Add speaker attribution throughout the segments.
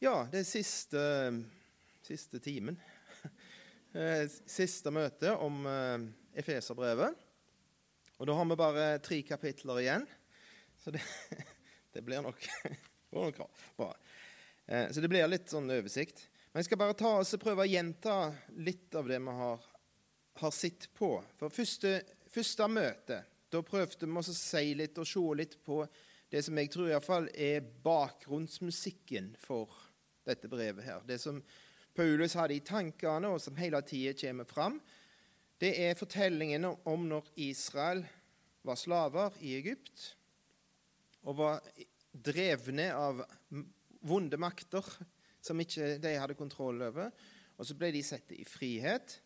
Speaker 1: Ja, er siste, siste timen. Eh, siste møte om eh, Efeserbrevet. Og da har vi bare tre kapitler igjen, så det, det blir nok, nok bra. Eh, så det blir litt sånn oversikt. Men jeg skal bare ta oss og prøve å gjenta litt av det vi har, har sett på. For første, første møte, da prøvde vi å si litt og se litt på det som jeg tror iallfall er bakgrunnsmusikken for dette brevet her. Det som Paulus hadde i tankene, og som hele tida kommer fram, det er fortellingen om når Israel var slaver i Egypt og var drevne av vonde makter som ikke de hadde kontroll over. Og så ble de satt i frihet,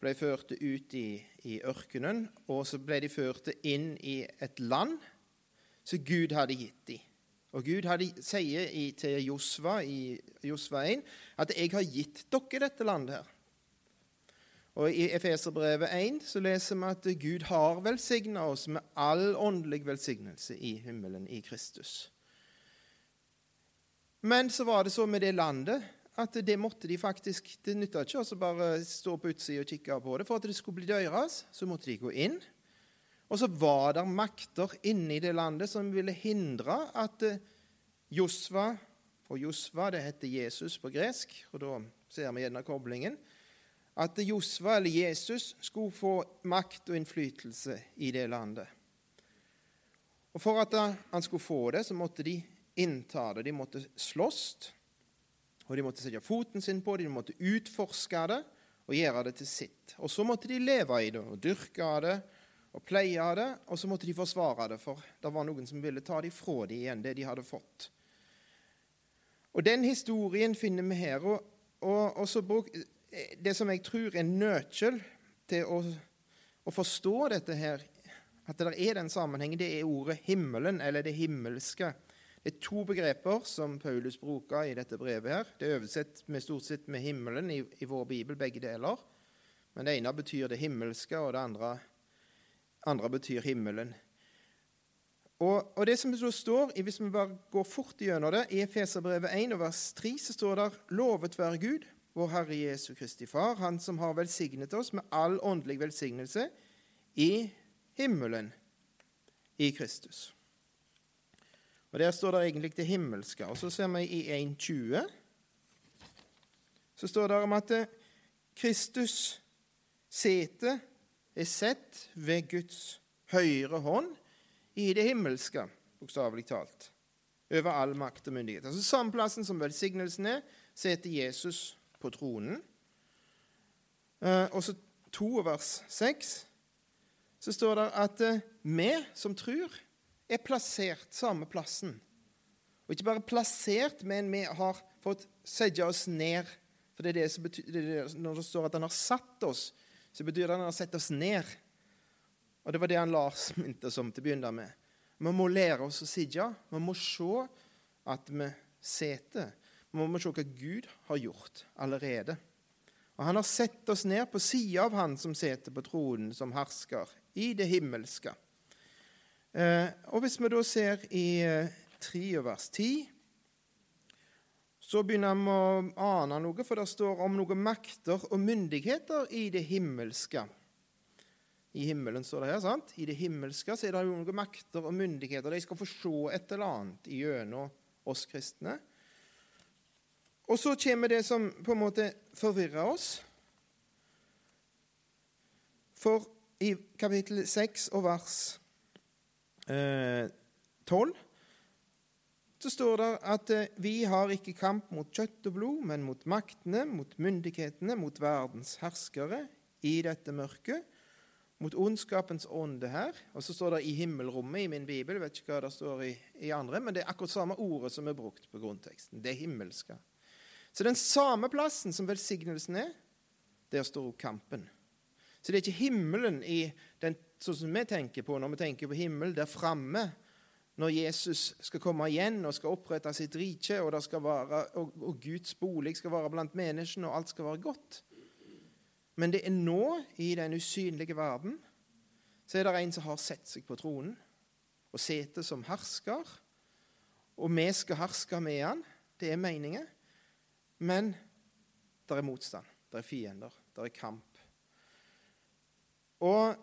Speaker 1: ble ført ut i, i ørkenen, og så ble de ført inn i et land som Gud hadde gitt dem. Og Gud hadde, sier i, til Josva i Josva 1 at 'jeg har gitt dere dette landet'. her. Og I Efeserbrevet 1 så leser vi at Gud har velsigna oss med all åndelig velsignelse i himmelen i Kristus. Men så var det så med det landet at det måtte de faktisk Det nytta ikke å bare stå på utsida og kikke på det. For at det skulle bli deres, så måtte de gå inn. Og så var det makter inne i det landet som ville hindre at eh, Josva Og Josva, det heter Jesus på gresk, og da ser vi gjerne koblingen. At Josva, eller Jesus, skulle få makt og innflytelse i det landet. Og For at han skulle få det, så måtte de innta det. De måtte slåss, og de måtte sette foten sin på det, de måtte utforske det og gjøre det til sitt. Og så måtte de leve i det og dyrke det og pleie det, og så måtte de forsvare det, for det var noen som ville ta det fra dem igjen, det de hadde fått. Og Den historien finner vi her. og, og, og bruk, Det som jeg tror er nøkkel til å, å, forstå dette her, at det er den sammenhengen, det er ordet 'himmelen', eller 'det himmelske'. Det er to begreper som Paulus bruker i dette brevet. her. Det er oversett med stort sett med 'himmelen' i, i vår bibel, begge deler. Men det ene betyr det himmelske, og det andre andre betyr himmelen. Og, og det som står, Hvis vi bare går fort gjennom det, i Efeserbrevet 1 vers 3 så står det Lovet være Gud, vår Herre Jesu Kristi Far, Han som har velsignet oss med all åndelig velsignelse i himmelen i Kristus. Og Der står det egentlig det himmelske. Og så ser vi i 1.20 så står det om at Kristus seter er sett ved Guds høyre hånd i det himmelske, bokstavelig talt, over all makt og myndighet. Altså Samme plassen som velsignelsen er, setter Jesus på tronen. Eh, og så to vers seks så står det at eh, vi som tror, er plassert samme plassen. Og ikke bare plassert, men vi har fått sette oss ned. For det er det som betyr, det er Når det står at han har satt oss så betyr det at han har sett oss ned. Og det var det han Lars minte oss om til å begynne med. Vi må lære oss å sitte. Vi må se at vi sitter. Vi må se hva Gud har gjort allerede. Og Han har sett oss ned på sida av Han som sitter på tronen som hersker i det himmelske. Eh, og Hvis vi da ser i 3 eh, vers 10 så begynner vi å ane noe, for det står om noen makter og myndigheter i det himmelske. I himmelen står det her, sant? I det himmelske så er det noen makter og myndigheter. De skal få se et eller annet gjennom oss kristne. Og så kommer det som på en måte forvirrer oss. For i kapittel 6 og vers eh, 12 så står det at eh, vi har ikke kamp mot kjøtt og blod, men mot maktene, mot myndighetene, mot verdens herskere i dette mørket, mot ondskapens ånde her. Og så står det 'i himmelrommet' i min bibel. Jeg vet ikke hva det står i, i andre, men det er akkurat samme ordet som er brukt på grunnteksten. Det himmelske. Så den samme plassen som velsignelsen er, der står kampen. Så det er ikke himmelen i den, sånn som vi tenker på når vi tenker på himmel der framme når Jesus skal komme igjen og skal opprette sitt rike, og, være, og, og, Guds bolig skal være blant menneskene, og alt skal være godt. Men det er nå, i den usynlige verden, så er det en som har sett seg på tronen og setet som hersker. Og vi skal herske med han. Det er meningen. Men det er motstand, det er fiender, det er kamp. Og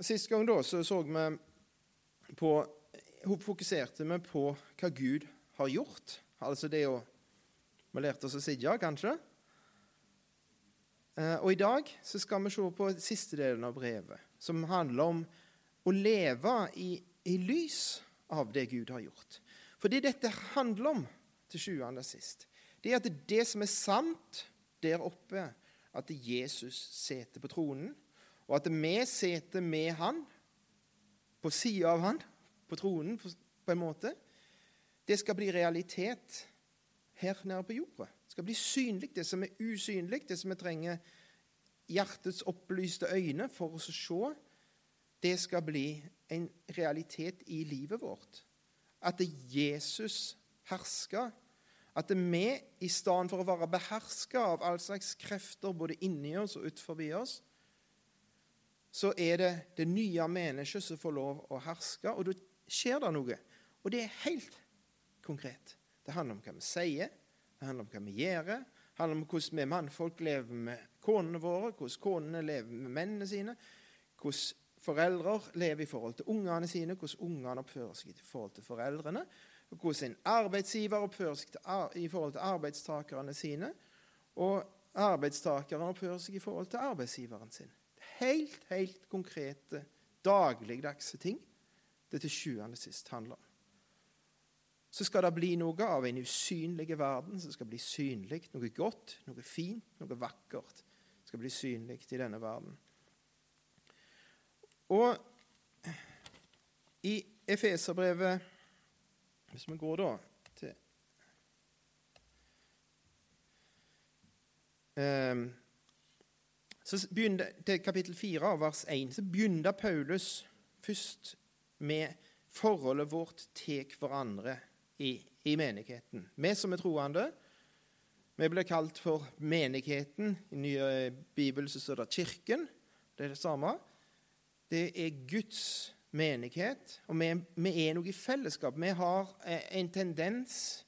Speaker 1: Sist gang da så, så vi på Fokuserte vi på hva Gud har gjort. Altså det å Vi lærte oss å sidde, kanskje. Eh, og i dag så skal vi se på siste delen av brevet, som handler om å leve i, i lys av det Gud har gjort. For det dette handler om til sjuende og sist, det er at det som er sant der oppe, at Jesus sitter på tronen, og at vi sitter med han, på sida av han, på tronen på en måte, det skal bli realitet her nede på jorda. Det skal bli synlig, det som er usynlig, det som vi trenger hjertets opplyste øyne for å se. Det skal bli en realitet i livet vårt. At Jesus hersker. At vi, i stedet for å være beherska av all slags krefter både inni oss og utenfor oss, så er det det nye mennesket som får lov å herske, og da skjer det noe. Og det er helt konkret. Det handler om hva vi sier, det handler om hva vi gjør, det handler om hvordan vi mannfolk lever med konene våre, hvordan konene lever med mennene sine, hvordan foreldre lever i forhold til ungene sine, hvordan ungene oppfører seg i forhold til foreldrene, hvordan en arbeidsgiver oppfører seg i forhold til arbeidstakerne sine, og arbeidstakerne oppfører seg i forhold til arbeidsgiveren sin helt, helt konkrete, dagligdagse ting det til sjuende sist handler om. Så skal det bli noe av en usynlig verden som skal bli synlig. Noe godt, noe fint, noe vakkert skal bli synlig i denne verden. Og i Efeserbrevet Hvis vi går da til um, så begynner, til kapittel 4 vers 1 så begynner Paulus først med forholdet vårt til hverandre i, i menigheten. Vi som er troende, vi blir kalt for menigheten. I nye Bibelen så står det kirken. Det er det samme. Det er Guds menighet, og vi, vi er noe i fellesskap. Vi har en tendens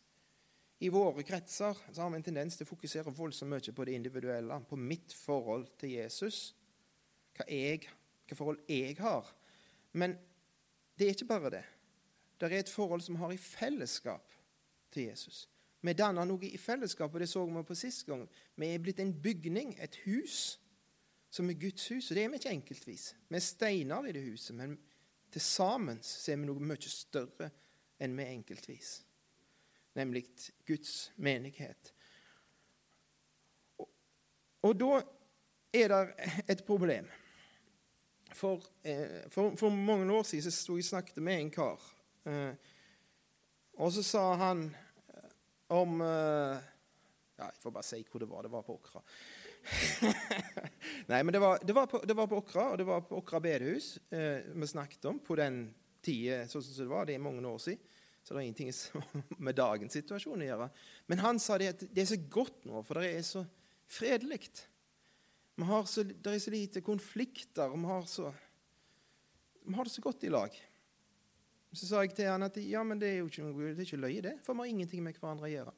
Speaker 1: i våre kretser så har vi en tendens til å fokusere voldsomt mye på det individuelle, på mitt forhold til Jesus, hva, jeg, hva forhold jeg har. Men det er ikke bare det. Det er et forhold som har i fellesskap til Jesus. Vi danner noe i fellesskap, og det så vi på sist gang. Vi er blitt en bygning, et hus, som er Guds hus. Og det er vi ikke enkeltvis. Vi er steiner i det huset, men til sammen er vi noe mye større enn vi enkeltvis nemlig Guds menighet. Og, og da er det et problem. For, eh, for, for, mange år siden så sto jeg og snakket med en kar. Eh, og så sa han eh, om eh, Ja, jeg får bare si hvor det var. Det var på Åkra. Nei, men det var, på, det var på Åkra, og det var på Åkra bedehus eh, vi snakket om på den tida sånn som det var. Det er mange år siden. Så det har ingenting med dagens situasjon å gjøre. Men han sa det at det er så godt nå, for det er så fredelig. Det er så lite konflikter, vi har, så, vi har det så godt i lag. Så sa jeg til han at ja, men det er jo ikke, det er ikke løye, det, for vi har ingenting med hverandre å gjøre.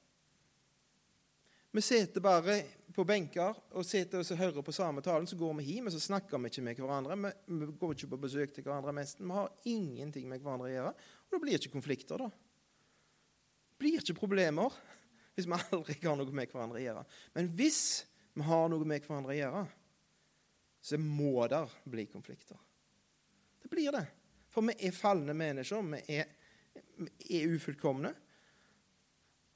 Speaker 1: Vi sitter bare på benker og sitter og hører på samme talen, så går vi hjem, og så snakker vi ikke med hverandre. Vi, vi går ikke på besøk til hverandre mest. Vi har ingenting med hverandre å gjøre. Og det blir ikke konflikter, da. Det blir ikke problemer hvis vi aldri har noe med hverandre å gjøre. Men hvis vi har noe med hverandre å gjøre, så må det bli konflikter. Det blir det. For vi er falne mennesker. Vi er, er ufullkomne.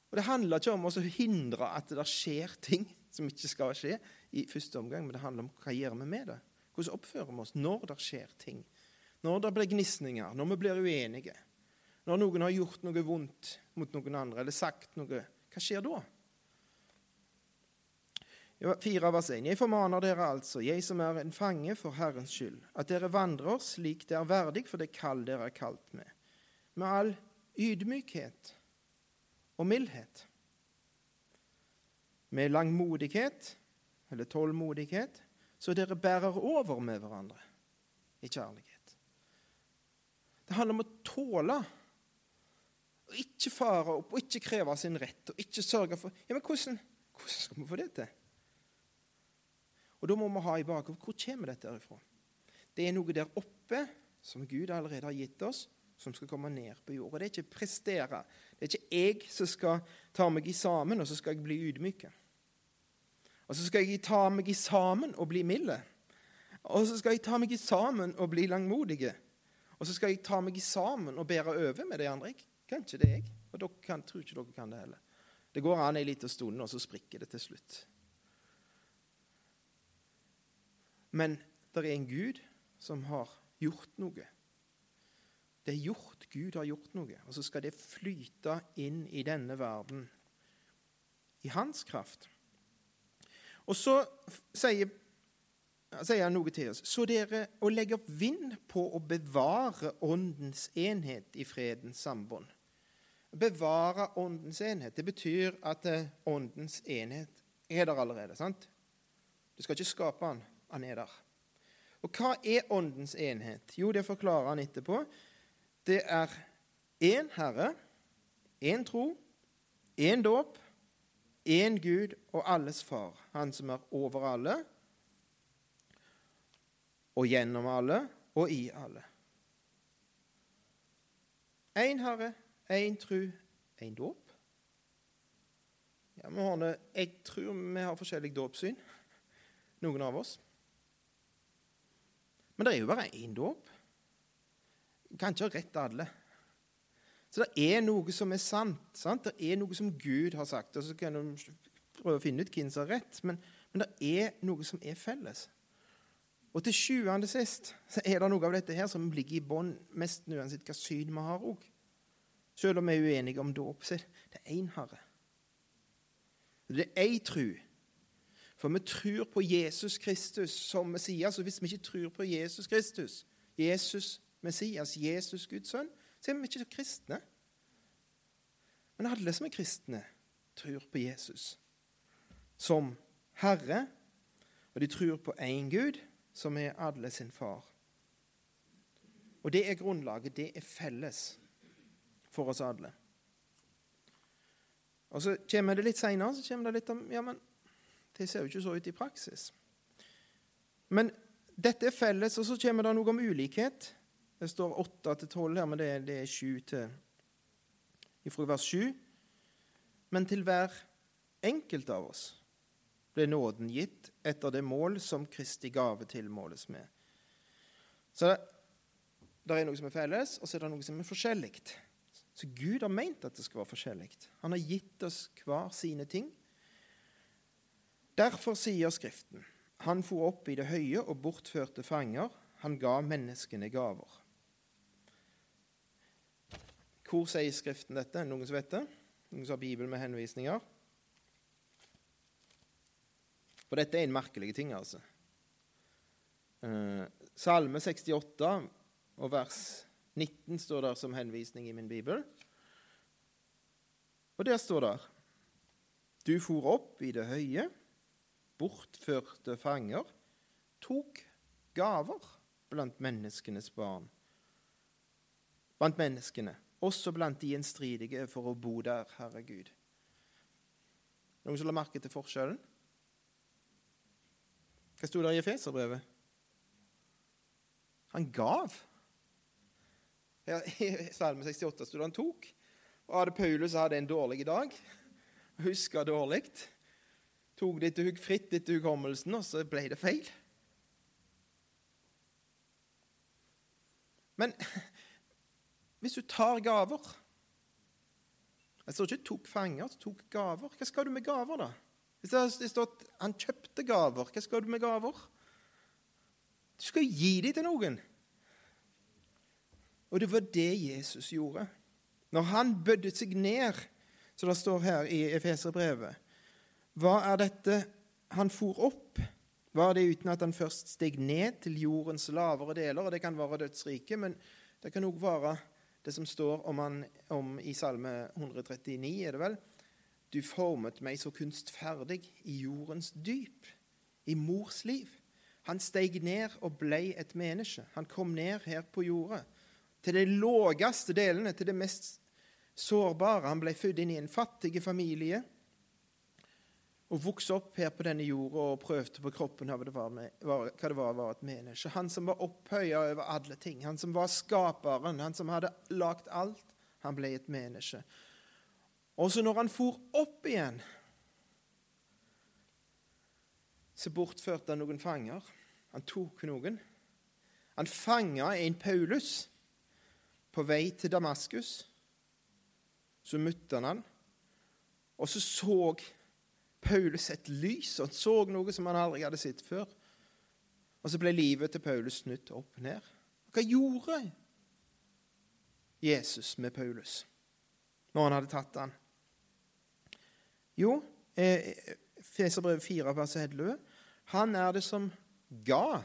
Speaker 1: Og Det handler ikke om å hindre at det skjer ting som ikke skal skje i første omgang, men det handler om hva gjør vi med det. Hvordan oppfører vi oss når det skjer ting? Når det blir gnisninger, når vi blir uenige, når noen har gjort noe vondt mot noen andre eller sagt noe, hva skjer da? Fire vers 1. Jeg formaner dere altså, jeg som er en fange for Herrens skyld, at dere vandrer slik det er verdig for det kall dere er kalt med, med all ydmykhet og mildhet, med langmodighet eller tålmodighet, så dere bærer over med hverandre i kjærlighet. Det handler om å tåle og ikke fare opp og ikke kreve sin rett og ikke sørge for Ja, men hvordan, hvordan skal vi få det til? Og Da må vi ha i bakhodet hvor kommer dette ifra? Det er noe der oppe som Gud allerede har gitt oss, som skal komme ned på jorda. Det er ikke prestere. Det er ikke jeg som skal ta meg i sammen, og så skal jeg bli ydmyk. Og så skal jeg ta meg i sammen og bli milde. Og så skal jeg ta meg i sammen og bli langmodige. Og så skal jeg ta meg i sammen og bære over med de andre. Jeg kan ikke det, jeg. Og dere kan, tror ikke dere kan det heller. Det går an ei lita stund, og så sprikker det til slutt. Men det er en Gud som har gjort noe. Det er gjort. Gud har gjort noe. Og så skal det flyte inn i denne verden i hans kraft. Og så sier, sier han noe til oss. Så dere å legge opp vind på å bevare åndens enhet i fredens sambånd. Bevare åndens enhet. Det betyr at eh, åndens enhet er der allerede. sant? Du skal ikke skape den. Han er der. Og hva er åndens enhet? Jo, det forklarer han etterpå. Det er én Herre, én tro, én dåp, én Gud og alles Far, Han som er over alle, og gjennom alle og i alle. Én Herre, én tro, én dåp. Ja, jeg tror vi har forskjellig dåpssyn, noen av oss. Men det er jo bare én dåp. Du Kan ikke ha rett alle. Så det er noe som er sant. sant? Det er noe som Gud har sagt. Og så kan du prøve å finne ut hvem som har rett, men, men, det er noe som er felles. Og til sjuende sist så er det noe av dette her som ligger i bånn mest uansett hva syn vi har òg. Selv om vi er uenige om dåp, så er det én Herre. Det er ei tru. For vi tror på Jesus Kristus som Messias. Og hvis vi ikke tror på Jesus Kristus, Jesus Messias, Jesus Guds sønn, så er vi ikke kristne. Men alle som er kristne, tror på Jesus som Herre, og de tror på én Gud, som er alle sin far. Og det er grunnlaget. Det er felles for oss alle. Og så kommer det litt seinere så kommer det litt om ja, men det ser jo ikke så ut i praksis. Men dette er felles, og så kommer det noe om ulikhet. Det står 8 til 12 her, men det, det er 7 til ifra vers 7. Men til hver enkelt av oss ble nåden gitt etter det mål som Kristi gave tilmåles med. Så det, det er noe som er felles, og så er det noe som er forskjellig. Så Gud har meint at det skal være forskjellig. Han har gitt oss hver sine ting. Derfor sier Skriften han for opp i det høye og bortførte fanger. Han ga menneskene gaver. Hvor sier Skriften dette? Noen som vet det? Noen som har Bibelen med henvisninger? For dette er en merkelig ting, altså. Eh, Salme 68 og vers 19 står der som henvisning i min bibel. Og der står det Du for opp i det høye, bortførte fanger, tok gaver blant menneskenes barn. Blant menneskene også blant de gjenstridige, for å bo der, Herre Gud. Noen som la merke til forskjellen? Hva sto der i Efeserbrevet? Han gav. Her, I Salme 68 sto det han tok. Og hadde Paulus hadde en dårlig dag, huska dårlig, tok det etter, fritt etter hukommelsen, og så ble det feil. Men hvis du tar gaver Jeg står ikke 'tok fanger', tok gaver. Hva skal du med gaver, da? Hvis det står at han kjøpte gaver, hva skal du med gaver? Du skal gi dem til noen. Og det var det Jesus gjorde. Når han bødde seg ned, som det står her i Efeserbrevet Hva er dette han for opp? Var det uten at han først steg ned til jordens lavere deler? og Det kan være dødsriket, men det kan òg være det som står om, han, om i Salme 139, er det vel? Du formet meg så kunstferdig i jordens dyp, i mors liv. Han steg ned og blei et menneske. Han kom ned her på jorda, til de lågeste delene, til det mest sårbare. Han ble født inn i en fattig familie og vokste opp her på denne jorda og prøvde på kroppen hva det var, med, hva det var å være et menneske. Han som var opphøya over alle ting, han som var skaperen, han som hadde lagd alt, han ble et menneske. Og så når han for opp igjen, så bortførte han noen fanger. Han tok noen. Han fanga en Paulus på vei til Damaskus. Så møtte han han, og så så Paulus et lys, og han så noe som han aldri hadde sett før. Og så ble livet til Paulus snudd opp ned. Hva gjorde Jesus med Paulus når han hadde tatt han? Jo, eh, Feserbrevet 4, vers 11. Han er det som ga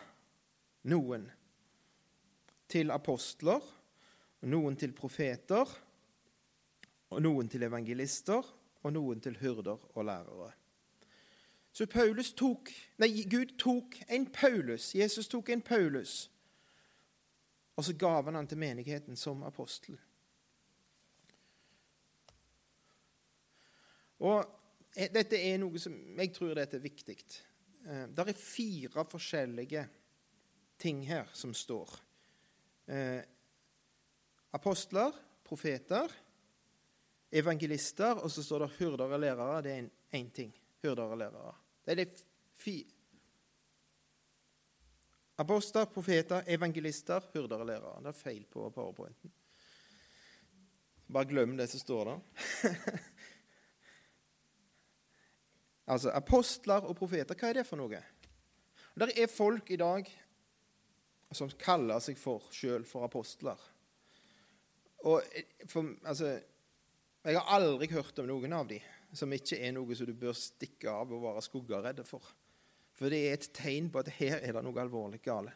Speaker 1: noen til apostler, noen til profeter, og noen til evangelister, og noen til hyrder og lærere. Så tok, nei, Gud tok en Paulus, Jesus tok en Paulus, og så gav han han til menigheten som apostel. Og Dette er noe som jeg tror dette er viktig. Eh, det er fire forskjellige ting her som står. Eh, apostler, profeter, evangelister, og så står det hyrder og lærere. Det er én ting. Hyrder og lærere. Det er de fi Apostler, profeter, evangelister, hyrder og lærere. Det er feil på powerpointen. Bare glem det som står der. altså, apostler og profeter, hva er det for noe? Det er folk i dag som kaller seg for sjøl for apostler. Og for, altså, Jeg har aldri hørt om noen av dem som ikke er noe som du bør stikke av og være skuggeredd for. For det er et tegn på at her er det noe alvorlig gale.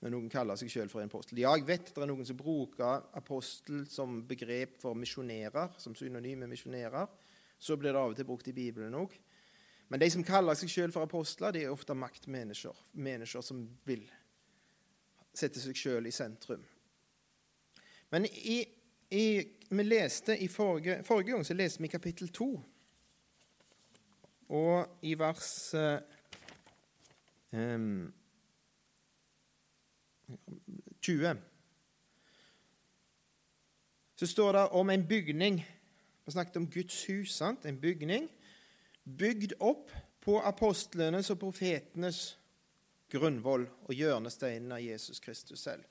Speaker 1: Når noen kaller seg sjøl for en apostel. Ja, jeg vet det er noen som bruker apostel som begrep for misjonærer, som synonyme misjonerer. Så blir det av og til brukt i Bibelen òg. Men de som kaller seg sjøl for apostler, de er ofte maktmennesker. Mennesker som vil sette seg sjøl i sentrum. Men i i, vi leste i forrige, forrige, gang så leste vi kapittel 2. Og i vers eh, 20 så står det om en bygning Vi snakket om Guds hus. Sant? En bygning bygd opp på apostlenes og profetenes grunnvoll og hjørnesteinen av Jesus Kristus selv.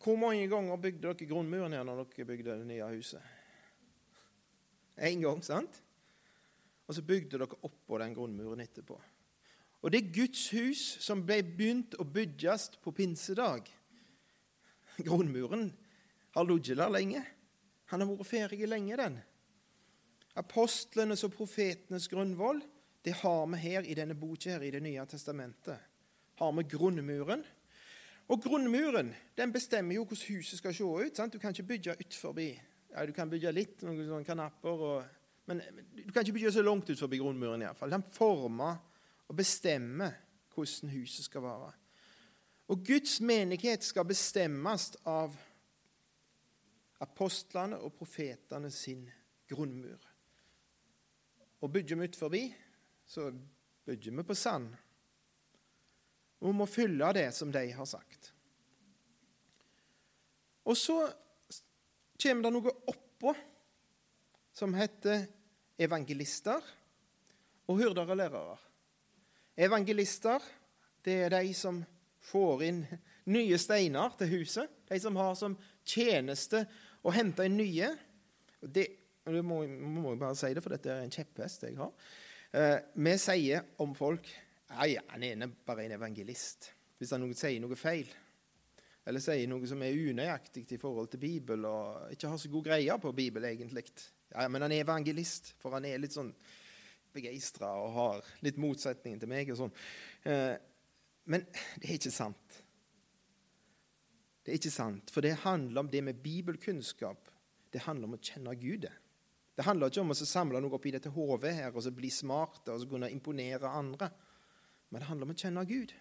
Speaker 1: Hvor mange ganger bygde dere grunnmuren her når dere bygde det nye huset? Én gang, sant? Og så bygde dere oppå den grunnmuren etterpå. Og det er Guds hus som ble begynt å bygges på pinsedag. Grunnmuren har ligget der lenge. Han har vært ferdig lenge, den. Apostlenes og profetenes grunnvoll det har vi her i denne boka her i Det nye testamentet. Har vi grunnmuren, og grunnmuren den bestemmer jo hvordan huset skal se ut. Sant? Du kan ikke bygge ut forbi. Ja, du kan bygge litt, noen sånne kanapper, og, men du kan ikke bygge så langt ut forbi grunnmuren. i alle fall. Den former og bestemmer hvordan huset skal være. Og Guds menighet skal bestemmes av apostlene og profetene sin grunnmur. Og bygger vi ut forbi, så bygger vi på sand og må følge det som de har sagt. Og så kommer det noe oppå som heter evangelister og hyrder og lærere. Evangelister det er de som får inn nye steiner til huset. De som har som tjeneste å hente inn nye. Det må, må jeg bare si det, for dette er en kjepphest jeg har. Eh, vi sier om folk Nei, han er bare en evangelist. Hvis han sier noe feil, eller sier noe som er unøyaktig i forhold til Bibel, og ikke har så god greie på Bibel, egentlig. Ja, Men han er evangelist, for han er litt sånn begeistra og har litt motsetning til meg. og sånn. Eh, men det er ikke sant. Det er ikke sant, for det handler om det med bibelkunnskap. Det handler om å kjenne Gud. Det handler ikke om å samle noe oppi dette hodet her og så bli smarte og så kunne imponere andre men det handler om å kjenne Gud.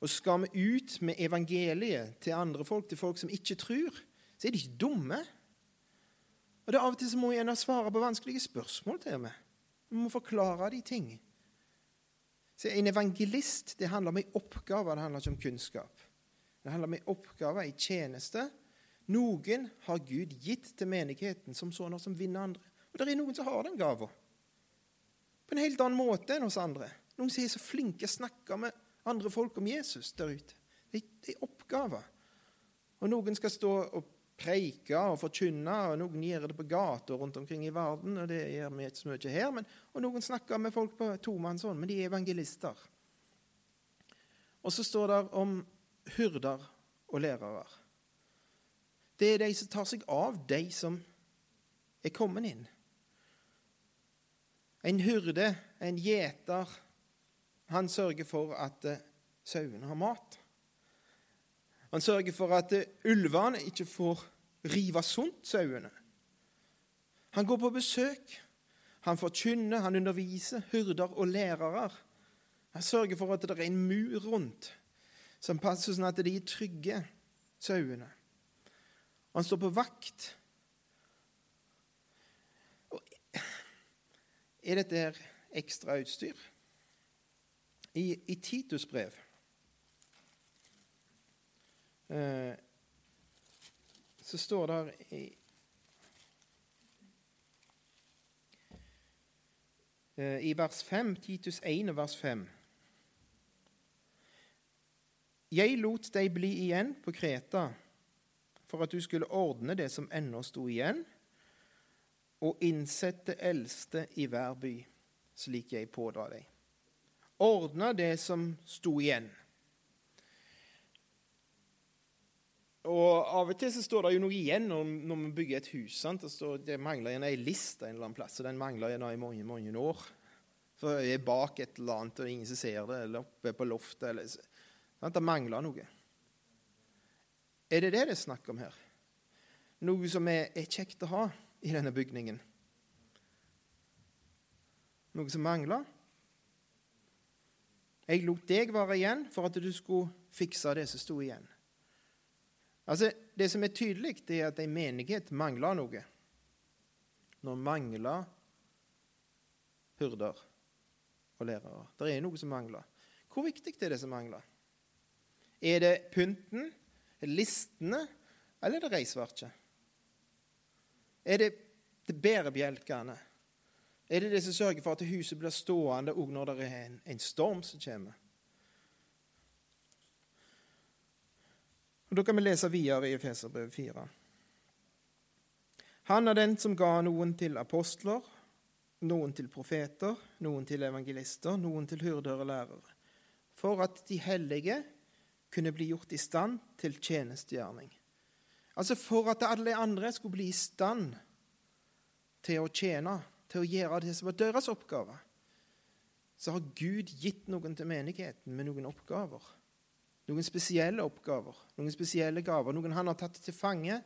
Speaker 1: Og skal vi ut med evangeliet til andre folk, til folk som ikke tror, så er de ikke dumme. Og det er Av og til så må vi svare på vanskelige spørsmål til meg. Vi må forklare de ting. Så En evangelist det handler om en oppgave, det handler ikke om kunnskap. Det handler om en oppgave, en tjeneste. Noen har Gud gitt til menigheten som sånne som vinner andre. Og det er noen som har den gava. På en helt annen måte enn oss andre. Noen som er så flinke å snakke med andre folk om Jesus der ute. Det er oppgaver. Og noen skal stå og preike og forkynne, og noen gjør det på gata rundt omkring i verden, og det gjør vi ikke så mye her, men, og noen snakker med folk på tomannshånd, men de er evangelister. Og så står det om hyrder og lærere. Det er de som tar seg av de som er kommet inn. En hyrde, en gjeter, han sørger for at eh, sauene har mat. Han sørger for at eh, ulvene ikke får rive sunt sauene. Han går på besøk. Han forkynner, han underviser hyrder og lærere. Han sørger for at det er en mur rundt som passer sånn at de er trygge, sauene. Han står på vakt. er dette her ekstra utstyr? I, i Titus brev Eh, så står det i eh, I vers 5, Titus 1 vers 5 Jeg lot deg bli igjen på Kreta for at du skulle ordne det som ennå sto igjen, og innsette eldste i hver by, slik jeg pådrar deg. Ordne det som sto igjen. Og Av og til så står det jo noe igjen når, når vi bygger et hus. Sant? Det, står, det mangler en ei list en eller annen plass, og den mangler en i mange mange år. For jeg er bak et eller annet, og ingen som ser det, eller oppe på loftet. Eller, sant? Det mangler noe. Er det det det er snakk om her? Noe som er, er kjekt å ha i denne bygningen? Noe som mangler? Jeg lot deg være igjen for at du skulle fikse det som sto igjen. Altså, Det som er tydelig, det er at en menighet mangler noe. Når mangler hyrder og lærere. Det er noe som mangler. Hvor viktig er det som mangler? Er det pynten, listene, eller er det reisverket? Er det det bærebjelkene? Er det det som sørger for at huset blir stående òg når det er en, en storm som kommer? Og Da kan vi lese videre i Efeserbrevet 4. Han er den som ga noen til apostler, noen til profeter, noen til evangelister, noen til hyrder og lærere, for at de hellige kunne bli gjort i stand til tjenestegjerning. Altså for at alle andre skulle bli i stand til å tjene, til å gjøre det som var deres oppgave, så har Gud gitt noen til menigheten med noen oppgaver. Noen spesielle oppgaver, noen spesielle gaver. Noen han har tatt til fange,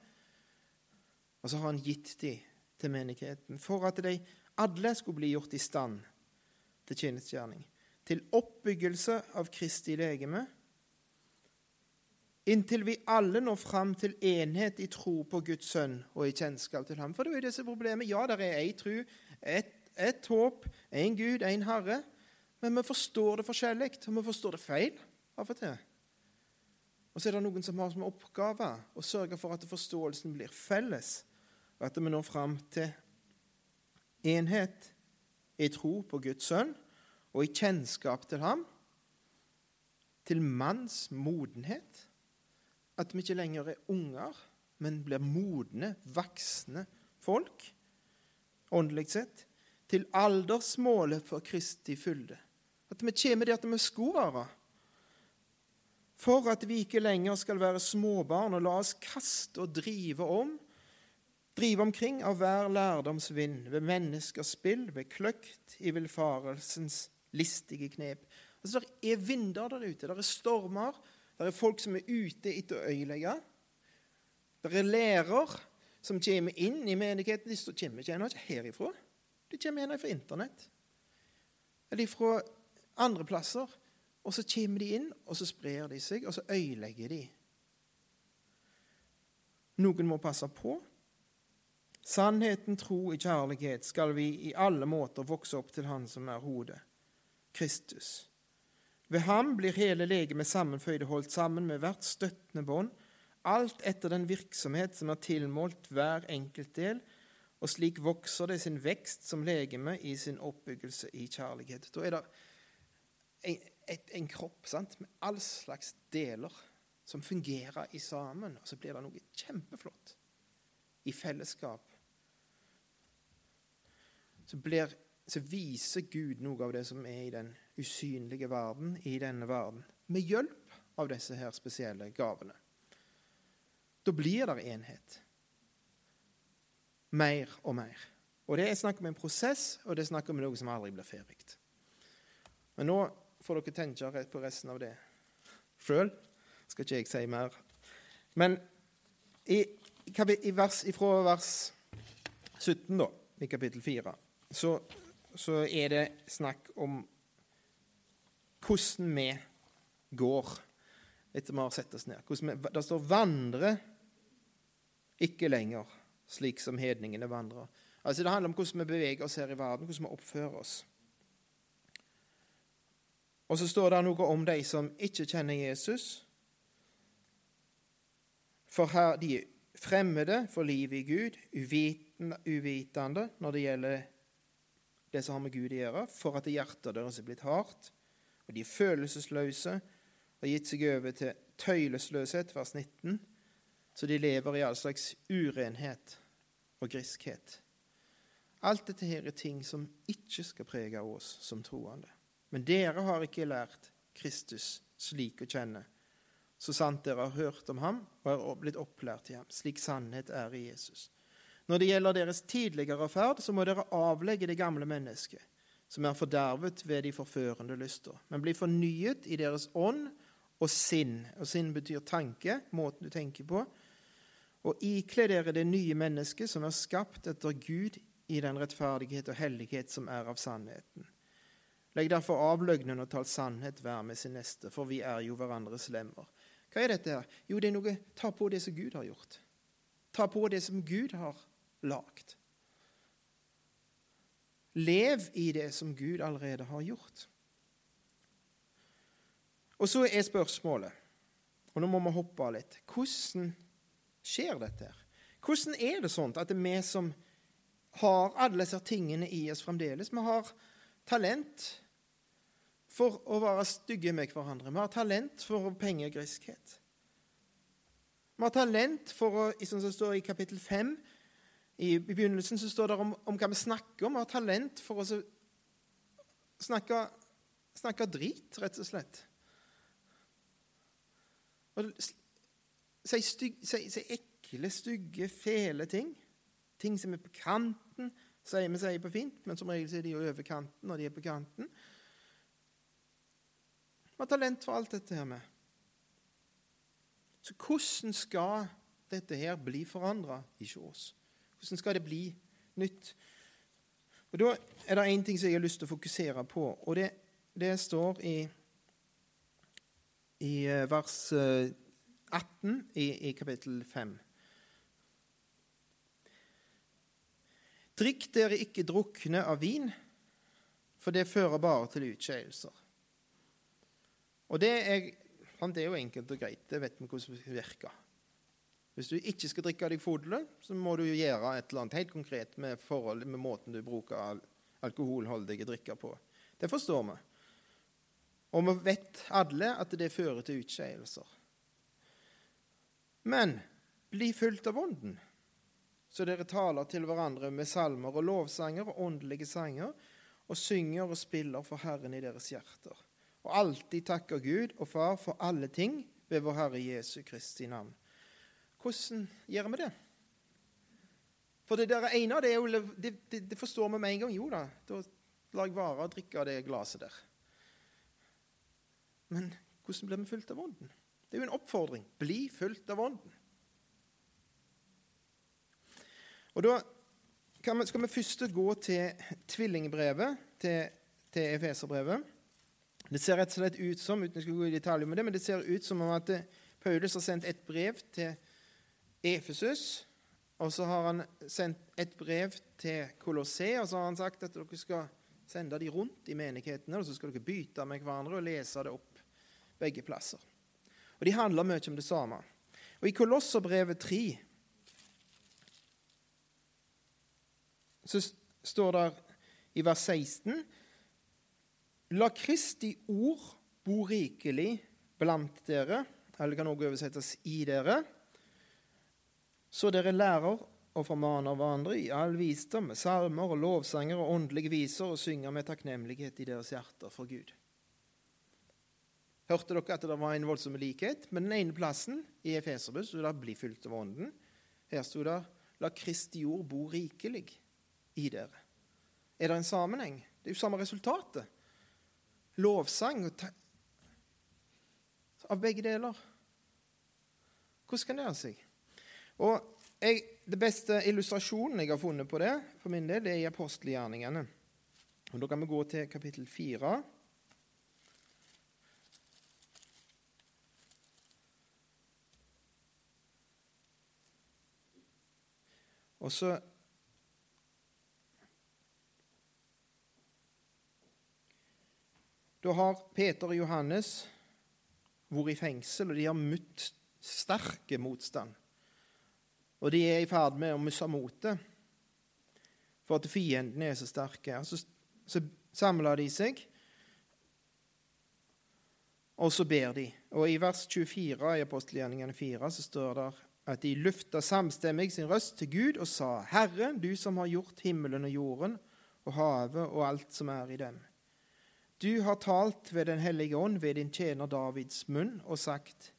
Speaker 1: og så har han gitt dem til menigheten for at de alle skulle bli gjort i stand til tjenestegjerning. Til oppbyggelse av Kristi legeme, inntil vi alle når fram til enhet i tro på Guds sønn og i kjennskap til ham. For det er jo disse problemet. Ja, det er én tro, ett et håp, én Gud, én Herre. Men vi forstår det forskjellig, og vi forstår det feil av og til. Og så er det noen som har som oppgave å sørge for at forståelsen blir felles, og at vi når fram til enhet i tro på Guds sønn og i kjennskap til ham, til manns modenhet. At vi ikke lenger er unger, men blir modne, voksne folk, åndelig sett. Til aldersmålet for Kristi fylde. At vi kommer dit vi skulle være for at vi ikke lenger skal være småbarn og la oss kaste og drive om, drive omkring av hver lærdomsvind, ved menneskers spill, ved kløkt i villfarelsens listige knep. Altså, Det er vinder der ute, det er stormer, det er folk som er ute etter å øyelegge. Det er lærer som kommer inn i menigheten. De kommer ikke herifra, de kommer gjerne fra Internett eller fra andre plasser. Og så kommer de inn, og så sprer de seg, og så øyelegger de. Noen må passe på. Sannheten, tro i kjærlighet skal vi i alle måter vokse opp til Han som er hodet, Kristus. Ved ham blir hele legemet sammenføyd og holdt sammen med hvert støttende bånd, alt etter den virksomhet som er tilmålt hver enkelt del, og slik vokser det sin vekst som legeme i sin oppbyggelse i kjærlighet. Da er det en, et, en kropp sant? med all slags deler som fungerer i sammen, og så blir det noe kjempeflott i fellesskap. Så, blir, så viser Gud noe av det som er i den usynlige verden, i denne verden, med hjelp av disse her spesielle gavene. Da blir det enhet mer og mer. Og Det er snakk om en prosess, og det er snakk om noe som aldri blir ferdig. Men nå får dere tenke på resten av det sjøl. Skal ikke jeg si mer. Men i, i vers, ifra vers 17 da, i kapittel 4 så, så er det snakk om hvordan vi går etter vi har sett oss ned. Vi, det står 'vandre ikke lenger' slik som hedningene vandrer. Altså Det handler om hvordan vi beveger oss her i verden, hvordan vi oppfører oss. Og så står det noe om de som ikke kjenner Jesus. For her de er fremmede for livet i Gud, uvitende når det gjelder det som har med Gud å gjøre, for at hjertet deres er blitt hardt, og de følelsesløse har gitt seg over til tøylesløshet, vers 19, så de lever i all slags urenhet og griskhet. Alt dette her er ting som ikke skal prege oss som troende. Men dere har ikke lært Kristus slik å kjenne, så sant dere har hørt om ham og er blitt opplært i ham, slik sannhet er i Jesus. Når det gjelder deres tidligere ferd, så må dere avlegge det gamle mennesket, som er fordervet ved de forførende lyster, men bli fornyet i deres ånd og sinn. Og sinn betyr tanke, måten du tenker på, og ikle dere det nye mennesket som er skapt etter Gud i den rettferdighet og hellighet som er av sannheten. Legg derfor av løgnen og tal sannhet hver med sin neste, for vi er jo hverandres lemmer. Hva er dette? her? Jo, det er noe Ta på det som Gud har gjort. Ta på det som Gud har lagd. Lev i det som Gud allerede har gjort. Og så er spørsmålet, og nå må vi hoppe av litt Hvordan skjer dette? her? Hvordan er det sånn at det er vi som har alle disse tingene i oss fremdeles Vi har talent for å være stygge med hverandre. Vi har talent for pengegriskhet. Vi har talent for å, som det står i kapittel 5 i begynnelsen, så står det om, om hva vi snakker om. Vi har talent for å snakke, snakke drit, rett og slett. Og Si, styg, si, si ekle, stygge, fæle ting. Ting som er på kanten, sier vi sier på fint, men som regel er de over kanten når de er på kanten. Vi har talent for alt dette her med. Så hvordan skal dette her bli forandra hos oss? Hvordan skal det bli nytt? Og Da er det én ting som jeg har lyst til å fokusere på, og det, det står i, i eh, vers 18 i, i kapittel 5. Drikk dere ikke drukne av vin, for det fører bare til utskeielser. Og det er, det er, jo enkelt og greit. Det vet vi hvordan det virker. Hvis du ikke skal drikke deg fodle, så må du jo gjøre et eller annet helt konkret med, forhold, med måten du bruker alkoholholdige drikker på. Det forstår vi. Og vi vet alle at det fører til utskeielser. Men bli fulgt av Ånden, så dere taler til hverandre med salmer og lovsanger og åndelige sanger, og synger og spiller for Herren i deres hjerter. Og alltid takker Gud og Far for alle ting ved vår Herre Jesu Kristi navn. Hvordan gjør vi det? For det der ene det, jo, det, det, det forstår vi med en gang. Jo da, da lar jeg være å drikke av det glasset der. Men hvordan blir vi fulgt av Ånden? Det er jo en oppfordring. Bli fulgt av Ånden. Og Da vi, skal vi først gå til tvillingbrevet, til, til Efeserbrevet. Det ser rett og slett ut som uten jeg skal gå i detalj med det, men det ser ut som om at Paulus har sendt et brev til Efesus. Og så har han sendt et brev til Kolosse, og så har han sagt at dere skal sende de rundt i menighetene, og så skal dere bytte med hverandre og lese det opp begge plasser. Og De handler mye om det samme. Og I Kolosserbrevet 3 så står det i vers 16 La Kristi ord bo rikelig blant dere, eller det kan også oversettes i dere, så dere lærer og formaner hverandre i all visdom, med salmer og lovsanger og åndelige viser, og synger med takknemlighet i deres hjerter for Gud. Hørte dere at det var en voldsom likhet? Men den ene plassen i Efeserbus sto det 'bli fylt av Ånden'. Her sto det 'la Kristi jord bo rikelig i dere'. Er det en sammenheng? Det er jo samme resultatet. Lovsang av begge deler. Hvordan kan det ha seg? Og jeg, Det beste illustrasjonen jeg har funnet på det, for min del, det er i apostelgjerningene. Og Da kan vi gå til kapittel fire. Og så Da har Peter og Johannes vært i fengsel, og de har møtt sterke motstand. Og de er i ferd med å miste motet for at fiendene er så sterke. Så, så samler de seg, og så ber de. Og i vers 24 i apostelgjerningene 4 så står det at de lufta samstemmig sin røst til Gud og sa:" Herre, du som har gjort himmelen og jorden og havet og alt som er i dem. Du har talt ved Den hellige ånd ved din tjener Davids munn og sagt:"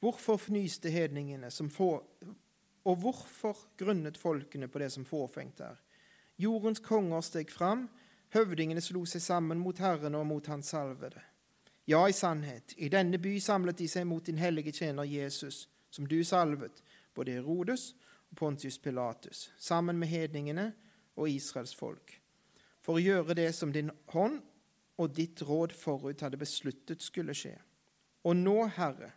Speaker 1: Hvorfor fnyste hedningene som få, og hvorfor grunnet folkene på det som fåfengt er? Jordens konger steg fram, høvdingene slo seg sammen mot Herren og mot Hans salvede. Ja, i sannhet, i denne by samlet de seg mot din hellige tjener Jesus, som du salvet, både Herodes og Pontius Pilatus, sammen med hedningene og Israels folk, for å gjøre det som din hånd og ditt råd forut hadde besluttet skulle skje. Og nå, Herre,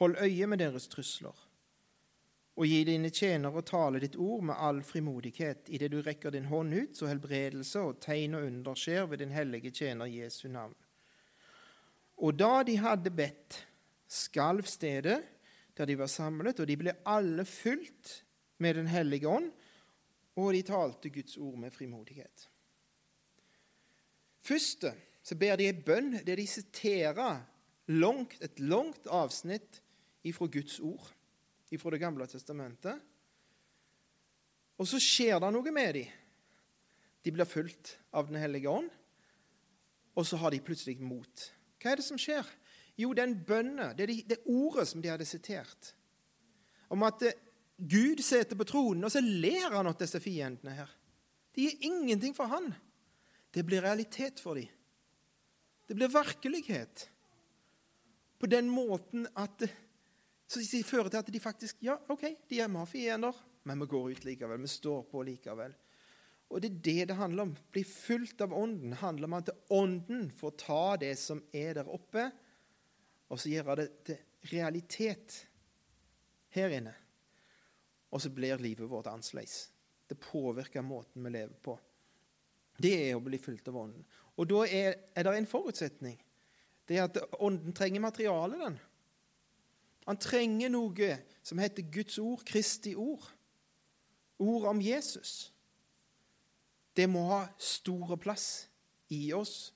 Speaker 1: hold øye med deres trusler og gi dine tjenere tale ditt ord med all frimodighet idet du rekker din hånd ut, så helbredelse og tegn og under skjer ved din hellige tjener Jesu navn. Og da de hadde bedt, skalv stedet der de var samlet, og de ble alle fylt med Den hellige ånd, og de talte Guds ord med frimodighet. Først så ber de en bønn der de siterer et langt avsnitt ifra Guds ord fra Det gamle testamentet. Og så skjer det noe med dem. De blir fulgt av Den hellige ånd, og så har de plutselig mot. Hva er det som skjer? Jo, den bønne, det er de, det ordet som de hadde sitert, om at eh, Gud sitter på tronen, og så ler han åt disse fiendene her. De gir ingenting for han. Det blir realitet for dem. Det blir virkelighet. På den måten at så det fører til at de faktisk Ja, OK, de er mafianer, men vi går ut likevel. Vi står på likevel. Og det er det det handler om. Bli fulgt av Ånden handler om at Ånden får ta det som er der oppe, og så gjøre det til realitet her inne. Og så blir livet vårt annerledes. Det påvirker måten vi lever på. Det er å bli fulgt av Ånden. Og da er, er det en forutsetning. Det er at Ånden trenger materiale, den. Han trenger noe som heter Guds ord, Kristi ord. Ord om Jesus. Det må ha store plass i oss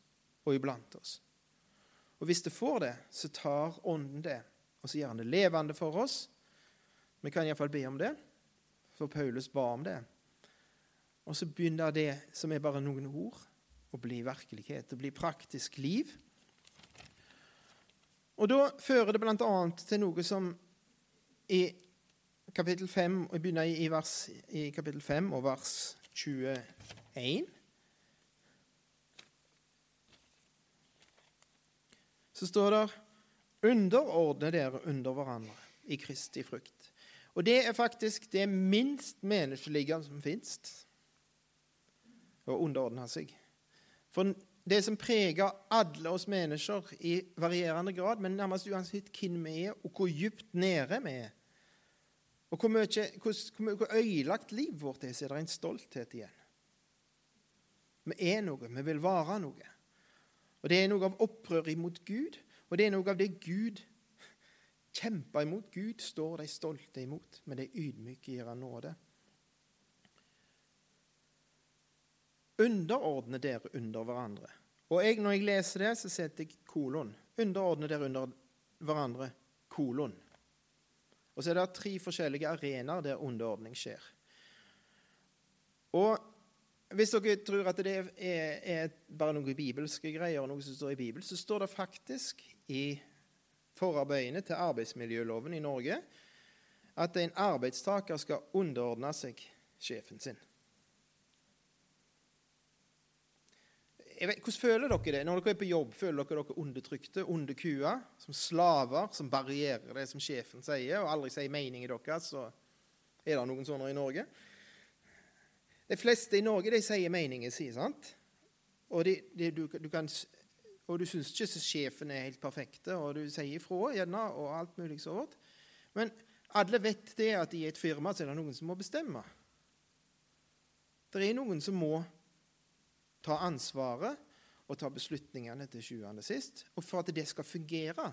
Speaker 1: og iblant oss. Og Hvis det får det, så tar Ånden det, og så gjør han det levende for oss. Vi kan iallfall be om det, for Paulus ba om det. Og så begynner det som er bare noen ord, å bli virkelighet, å bli praktisk liv. Og Da fører det bl.a. til noe som i kapittel 5, og begynner i, vers, i kapittel 5 og vers 21 Så står det 'underordne dere under hverandre i Kristi frukt'. Og det er faktisk det minst menneskelige som fins, å underordne seg. For det som preger alle oss mennesker i varierende grad, men nærmest uansett hvem vi er, og hvor dypt nede vi er, Og hvor, mye, hvor, hvor øyelagt livet vårt er, så er det en stolthet igjen. Vi er noe, vi vil være noe. Og Det er noe av opprør imot Gud, og det er noe av det Gud kjemper imot. Gud står de stolte imot, men de ydmyke gir han nåde. Underordne dere under hverandre. Og jeg, Når jeg leser det, så setter jeg kolon. Underordne dere under hverandre. Kolon. Og så er det tre forskjellige arenaer der underordning skjer. Og hvis dere tror at det er, er bare noen bibelske greier, og noe som står i Bibelen, så står det faktisk i forarbeidene til arbeidsmiljøloven i Norge at en arbeidstaker skal underordne seg sjefen sin. Vet, hvordan føler dere det når dere er på jobb? Føler dere dere undertrykte, underkua, som slaver, som barrierer det som sjefen sier, og aldri sier meningen deres? Så er det noen sånne i Norge. De fleste i Norge de sier meningen sin, sant? Og, de, de, du, du kan, og du syns ikke sjefen er helt perfekte, og du sier ifra gjerne, og alt mulig sånt. Men alle vet det at i et firma så er det noen som må bestemme. Det er noen som må ta ansvaret og ta beslutningene til sjuende sist. Og for at det skal fungere,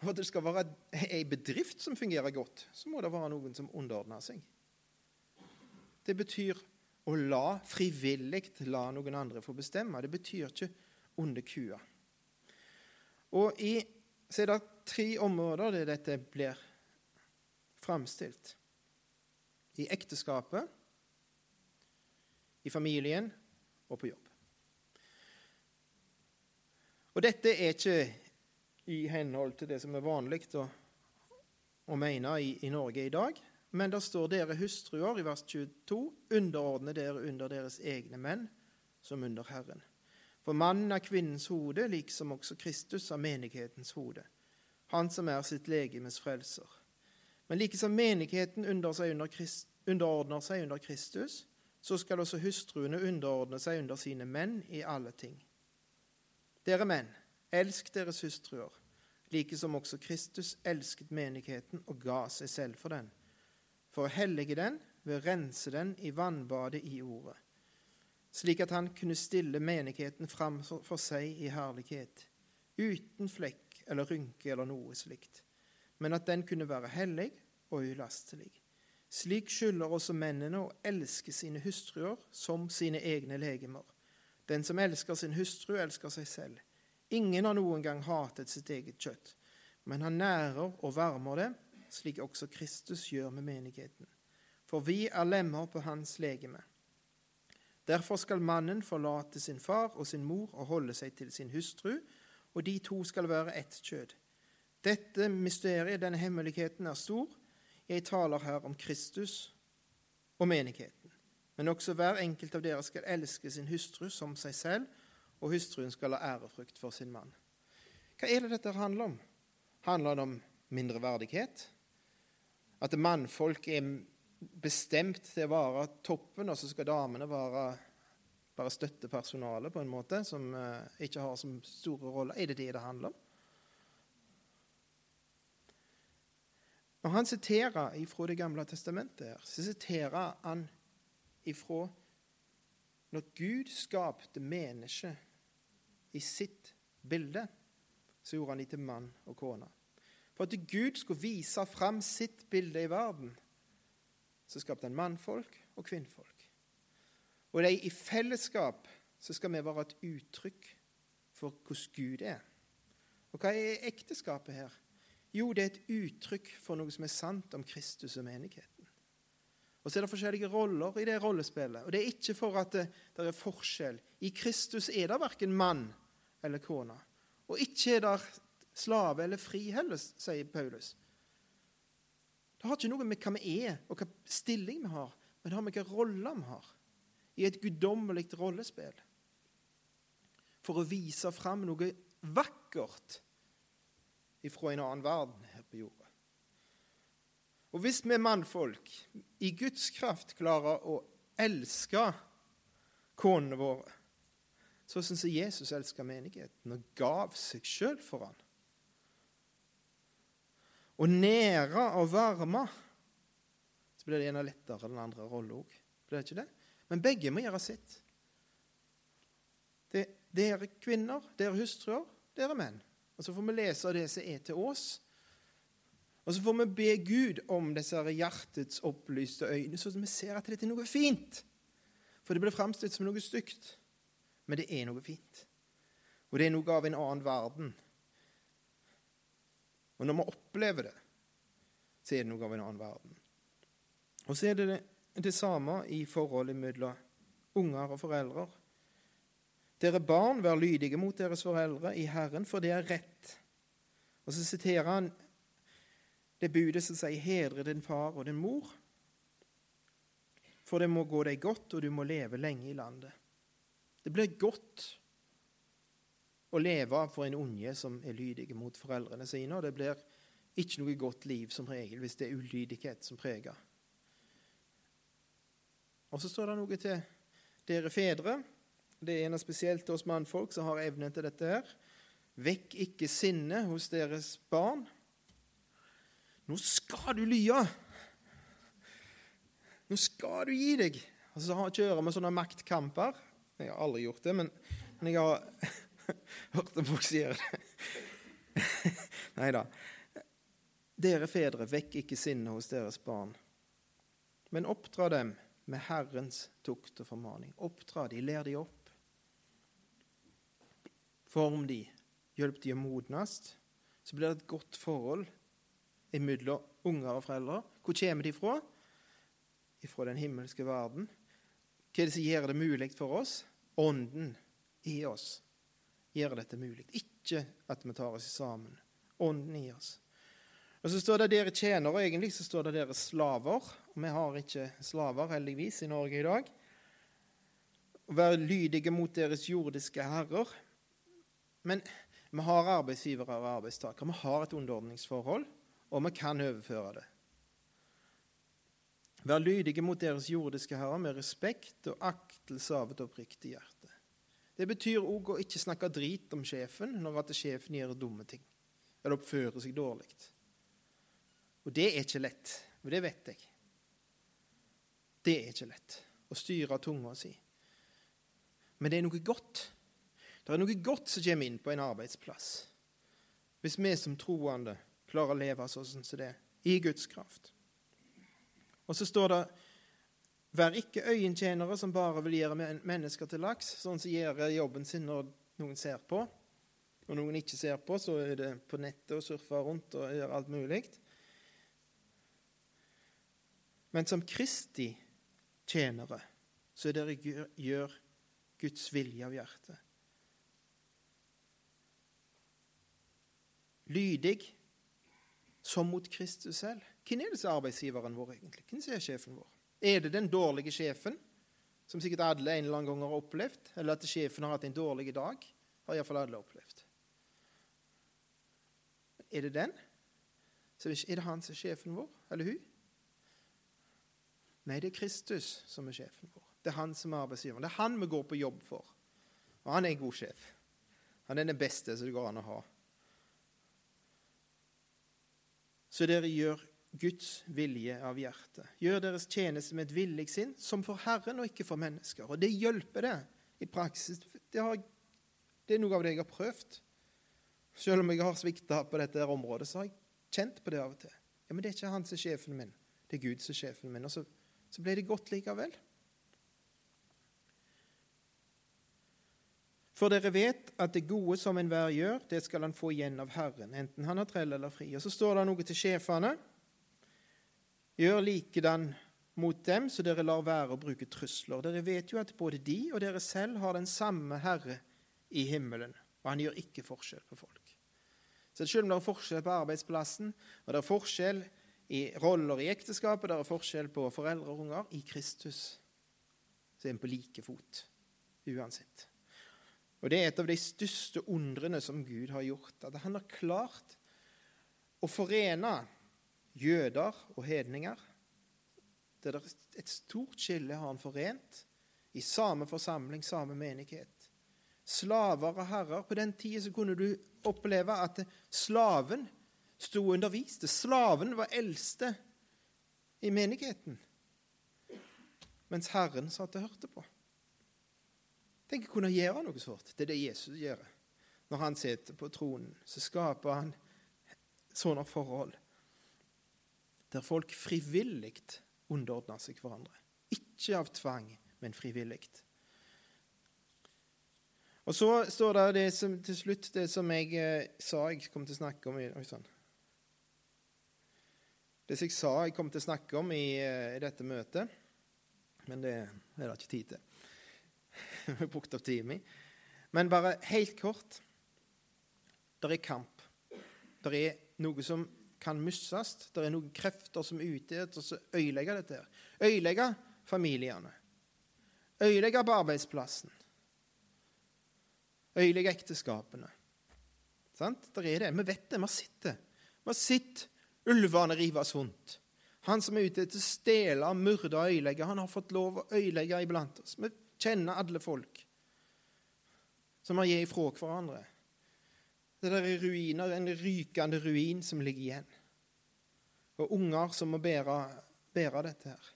Speaker 1: for at det skal være ei bedrift som fungerer godt, så må det være noen som underordner seg. Det betyr å la frivillig la noen andre få bestemme. Det betyr ikke onde kua. Og i, så er det tre områder der dette blir framstilt. I ekteskapet, i familien og på jobb. Og dette er ikke i henhold til det som er vanlig å, å mene i, i Norge i dag. Men det står dere hustruer i vers 22, underordne dere under deres egne menn, som under Herren. For mannen er kvinnens hode, liksom også Kristus er menighetens hode, han som er sitt legemes frelser. Men like som menigheten under seg under underordner seg under Kristus, så skal også hustruene underordne seg under sine menn i alle ting. Dere menn, elsk deres hustruer, like som også Kristus elsket menigheten og ga seg selv for den for å hellige den ved å rense den i vannbadet i ordet, slik at han kunne stille menigheten fram for seg i herlighet, uten flekk eller rynke eller noe slikt, men at den kunne være hellig og ulastelig. Slik skylder også mennene å elske sine hustruer som sine egne legemer. Den som elsker sin hustru, elsker seg selv. Ingen har noen gang hatet sitt eget kjøtt, men han nærer og varmer det slik også Kristus gjør med menigheten. For vi er lemmer på hans legeme. Derfor skal mannen forlate sin far og sin mor og holde seg til sin hustru, og de to skal være ett kjød. Dette mysteriet, denne hemmeligheten, er stor. Jeg taler her om Kristus og menigheten. Men også hver enkelt av dere skal elske sin hustru som seg selv, og hustruen skal ha ærefrykt for sin mann. Hva er det dette handler om? Handler det om mindreverdighet? At mannfolk er bestemt til å være toppen, og så skal damene være bare støttepersonalet, på en måte, som uh, ikke har så store roller. Er det det det handler om? Når han siterer ifra Det gamle testamentet, her, så siterer han ifra når Gud skapte mennesket i sitt bilde, så gjorde han dem til mann og kone. For at Gud skulle vise fram sitt bilde i verden, så skapte han mannfolk og kvinnfolk. Og de i fellesskap så skal vi være et uttrykk for hvordan Gud er. Og hva er ekteskapet her? Jo, det er et uttrykk for noe som er sant om Kristus og menigheten. Og så er det forskjellige roller i det rollespillet. Og det er ikke for at det, det er forskjell. I Kristus er det verken mann eller kone. Og ikke er det slave eller fri heller, sier Paulus. Det har ikke noe med hva vi er, og hva stilling vi har, men det har med hvilken rolle vi har i et guddommelig rollespill. For å vise fram noe vakkert ifra en annen verden her på jorda. Og hvis vi mannfolk i Guds kraft klarer å elske konene våre, så syns jeg Jesus elsker menigheten og gav seg sjøl for han. Å nære og varme så blir det ene lettere enn den andre rolla òg. Blir det ikke det? Men begge må gjøre sitt. Dere kvinner, dere hustruer, dere menn. Og Så får vi lese det som er til oss. Og så får vi be Gud om disse hjertets opplyste øyne, så vi ser at dette er noe fint. For det blir framstilt som noe stygt. Men det er noe fint. Og det er noe av en annen verden. Og når vi opplever det, så er det noe av en annen verden. Og så er det det, det samme i forholdet mellom unger og foreldre. Dere barn, vær lydige mot deres foreldre i Herren, for det er rett. Og så siterer han det budet som sier 'hedre din far og din mor', for det må gå deg godt, og du må leve lenge i landet. Det blir godt å leve for en unge som er lydig mot foreldrene sine, og det blir ikke noe godt liv som regel hvis det er ulydighet som preger. Og så står det noe til dere fedre. Det er noe spesielt til oss mannfolk som har evnen til dette her. Vekk ikke sinnet hos deres barn. Nå skal du lye! Nå skal du gi deg! Og så kjører vi sånne maktkamper. Jeg har aldri gjort det, men, jeg har hørt folk sier det. Nei da. Dere fedre, vekk ikke sinnet hos deres barn, men oppdra dem med Herrens tukt og formaning. Oppdra de, ler de opp. Form de, hjelp de å modnes. Så blir det et godt forhold mellom unger og foreldre. Hvor kommer de fra? Fra den himmelske verden. Hva er det som gjør det mulig for oss? Ånden i oss gjør dette mulig. Ikke at vi tar oss sammen. Ånden i oss. Og så står det dere tjenere, egentlig så står det dere slaver. Og vi har ikke slaver, heldigvis, i Norge i dag. Å være lydige mot deres jordiske herrer. Men vi har arbeidsgivere og arbeidstakere. Vi har et underordningsforhold, og vi kan overføre det. Vær lydige mot deres jordiske herrer med respekt og aktelse av et oppriktig hjerte. Det betyr òg å ikke snakke drit om sjefen når at sjefen gjør dumme ting eller oppfører seg dårlig. Og det er ikke lett, og det vet jeg. Det er ikke lett å styre tunga si. Men det er noe godt. Det er noe godt som kommer inn på en arbeidsplass. Hvis vi som troende klarer å leve sånn som det, i Guds kraft. Og så står det Vær ikke øyentjenere som bare vil gjøre mennesker til laks, sånn som gjør jobben sin når noen ser på. Og noen ikke ser på, så er det på nettet og surfer rundt og gjør alt mulig men som Kristi tjenere, så er dere gjør Guds vilje av hjertet. Lydig som mot Kristus selv. Hvem er disse arbeidsgiveren vår, egentlig? Hvem er sjefen vår? Er det den dårlige sjefen, som sikkert alle en eller annen gang har opplevd? Eller at sjefen har hatt en dårlig dag? Har iallfall alle opplevd. Er det den? Så er det han som er sjefen vår, eller hun? Nei, det er Kristus som er sjefen vår. Det er han som er arbeidsgiveren. Det er han vi går på jobb for. Og han er en god sjef. Han er den beste som det går an å ha. Så dere gjør Guds vilje av hjertet. Gjør deres tjeneste med et villig sinn, som for Herren og ikke for mennesker. Og det hjelper det i praksis. Det, har, det er noe av det jeg har prøvd. Selv om jeg har svikta på dette området, så har jeg kjent på det av og til. Ja, Men det er ikke han som er sjefen min. Det er Gud som er sjefen min. Og så så ble det godt likevel. For dere vet at det gode som enhver gjør, det skal han få igjen av Herren, enten han har trell eller fri. Og så står det noe til sjefene. Gjør likedan mot dem, så dere lar være å bruke trusler. Dere vet jo at både de og dere selv har den samme Herre i himmelen, og han gjør ikke forskjell på folk. Så selv om det er forskjell på arbeidsplassen, og det er forskjell i roller i ekteskapet. Det er forskjell på foreldre og unger. I Kristus så er vi på like fot uansett. Og Det er et av de største undrene som Gud har gjort. At han har klart å forene jøder og hedninger. Det er et stort skille har han forent i samme forsamling, samme menighet. Slaver og herrer. På den tida kunne du oppleve at slaven sto og underviste. Slaven var eldste i menigheten. Mens Herren satt og hørte på. Tenk å kunne gjøre noe sånt. Det er det Jesus gjør. Når han sitter på tronen, så skaper han sånne forhold der folk frivillig underordner seg hverandre. Ikke av tvang, men frivillig. Og så står det, det som, til slutt det som jeg eh, sa jeg kom til å snakke om i, oi, sånn. Det som jeg sa jeg kom til å snakke om i, eh, i dette møtet, men det er det ikke tid til. Vi har brukt opp tida mi. Men bare helt kort Det er kamp. Det er noe som kan mistes. Det er noen krefter som er ute etter å ødelegge dette. her. Ødelegge familiene. Ødelegge på arbeidsplassen. Ødelegge ekteskapene. Sant? Det er det. Vi vet det. Vi har sett det. Vi har sett Ulvene rives rundt. Han som er ute etter å stjele, myrde og øyelegge, han har fått lov å øyelegge iblant oss. Vi kjenner alle folk som har gitt ifra hverandre. Det der er ruiner, en rykende ruin som ligger igjen. Og unger som må bære, bære dette her.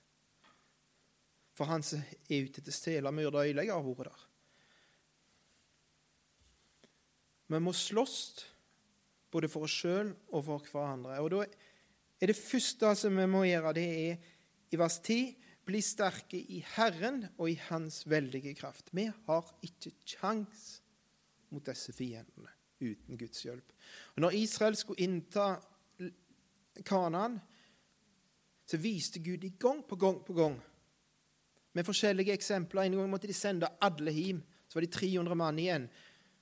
Speaker 1: For han som er ute etter å stjele, myrde og ødelegge, har vært der. Vi må slåss både for oss sjøl og for hverandre. Og da er det første som vi må gjøre, det er i vers 10 bli sterke i Herren og i Hans veldige kraft. Vi har ikke kjangs mot disse fiendene uten Guds hjelp. Og når Israel skulle innta Kanaan, så viste Gud i gang på gang på gang med forskjellige eksempler. En gang måtte de sende alle hjem. Så var de 300 mann igjen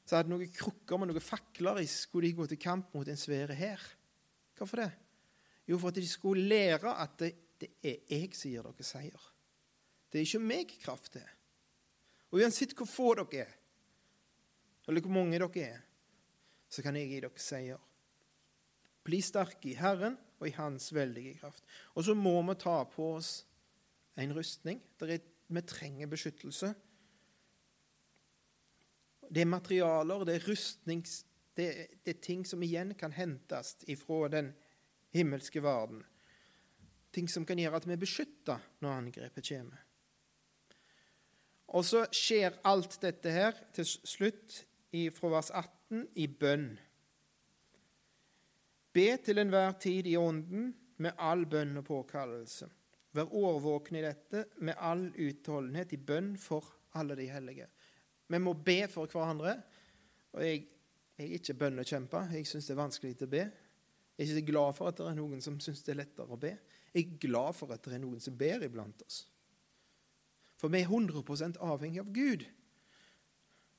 Speaker 1: så hadde noen krukker med noen fakler i, skulle de gå til kamp mot en svære hær. Hvorfor det? Jo, for at de skulle lære at det, er jeg som gir dere seier. Det er ikke meg kraft er. Og uansett hvor få dere er, eller hvor mange dere er, så kan jeg gi dere seier. Bli sterke i Herren og i Hans veldige kraft. Og så må vi ta på oss en rustning. Er, vi trenger beskyttelse. Det er materialer, det er rustnings... Det, det er ting som igjen kan hentes ifra den himmelske verden. Ting som kan gjøre at vi er beskytta når angrepet kommer. Og så skjer alt dette her til slutt fra vers 18 i bønn. Be til enhver tid i ånden med all bønn og påkallelse. Vær årvåkne i dette med all utholdenhet i bønn for alle de hellige. Vi må be for hverandre. Og jeg, jeg er ikke bønnekjemper. Jeg syns det er vanskelig å be. Jeg er ikke glad for at det er noen som syns det er lettere å be. Jeg er glad for at det er noen som ber iblant oss. For vi er 100% avhengig av Gud.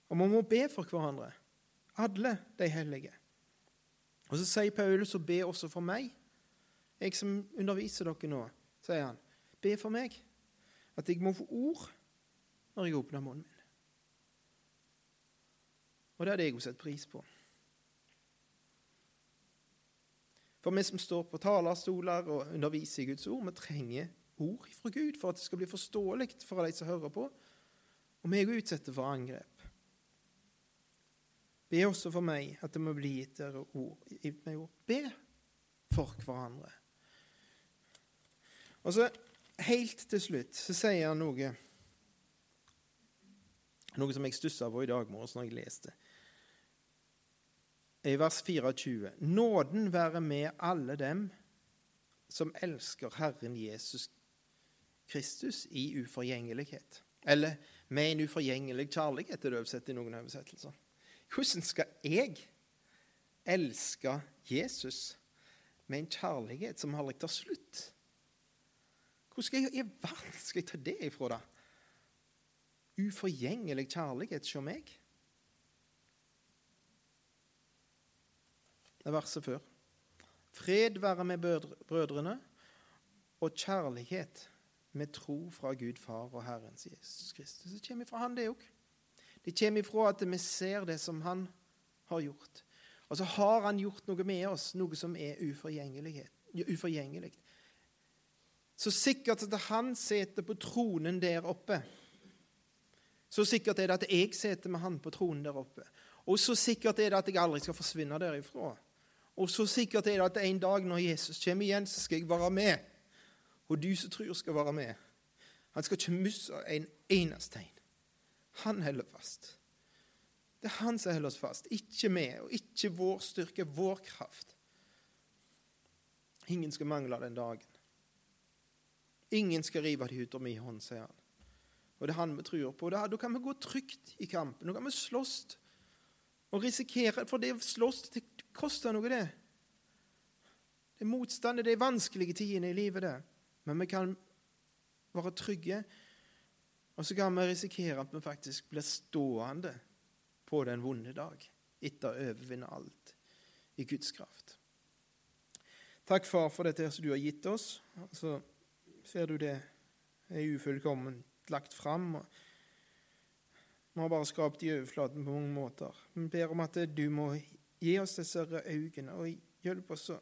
Speaker 1: Og vi må be for hverandre. Alle de hellige. Og så sier Paulus å be også for meg. Jeg som underviser dere nå, sier han, be for meg. At jeg må få ord når jeg åpner munnen min. Og det hadde jeg jo sett pris på. For vi som står på talerstoler og underviser i Guds ord, vi trenger ord fra Gud for at det skal bli forståelig for de som hører på. Og vi er jo utsatt for angrep. Be også for meg at det må bli gitt dere ord. Be for hverandre. Og så helt til slutt så sier han noe noe som jeg stussa på i dag morges når jeg leste i vers 24. Nåden være med alle dem som elsker Herren Jesus Kristus i uforgjengelighet. Eller med en uforgjengelig kjærlighet, er det oversett i noen oversettelser. Hvordan skal jeg elske Jesus med en kjærlighet som aldri tar slutt? Hvordan skal jeg, i verden skal ta det ifra, da? Uforgjengelig kjærlighet hos meg? Det er verset før. Fred være med brødrene og kjærlighet med tro fra Gud Far og Herren Jesus Kristus. Det kommer fra Han, det òg. Det kommer ifra at vi ser det som Han har gjort. Og så har Han gjort noe med oss, noe som er uforgjengelig. Så sikkert at Han sitter på tronen der oppe. Så sikkert er det at jeg sitter med Han på tronen der oppe. Og så sikkert er det at jeg aldri skal forsvinne derifra. Og så sikkert er det at en dag når Jesus kommer igjen, så skal jeg være med. Og du som tror skal være med, han skal ikke miste en eneste tegn. Han holder fast. Det er han som holder oss fast, ikke vi, og ikke vår styrke, vår kraft. Ingen skal mangle den dagen. Ingen skal rive de ut av min hånd, sier han. Og det er han vi tror på. Da, kan vi gå trygt i kampen. Da kan vi slåss og risikere. For det slåss det koster noe, det. Det er motstand, det er vanskelige tidene i livet, det. Men vi kan være trygge, og så kan vi risikere at vi faktisk blir stående på den vonde dag etter å overvinne alt i Guds kraft. Takk, Far, for dette som du har gitt oss. Så ser du det er ufullkomment lagt fram. Vi har bare skapt i overflaten på mange måter. Vi ber om at du må gi oss disse øynene og hjelp oss å,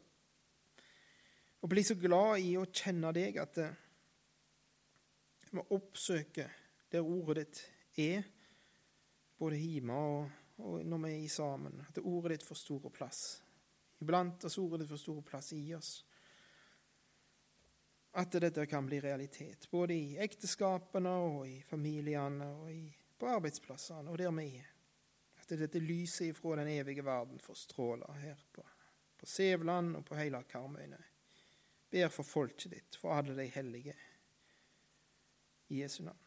Speaker 1: å bli så glad i å kjenne deg at vi oppsøker der ordet ditt er, både hjemme og, og når vi er sammen. At ordet ditt får stor plass Iblant oss ordet ditt får stor plass i oss. At dette kan bli realitet, både i ekteskapene og i familiene og i, på arbeidsplassene og der vi er. At dette lyset ifra den evige verden får stråle her på, på Sevland og på hele Karmøyene. Ber for folket ditt, for alle de hellige. I Jesu navn.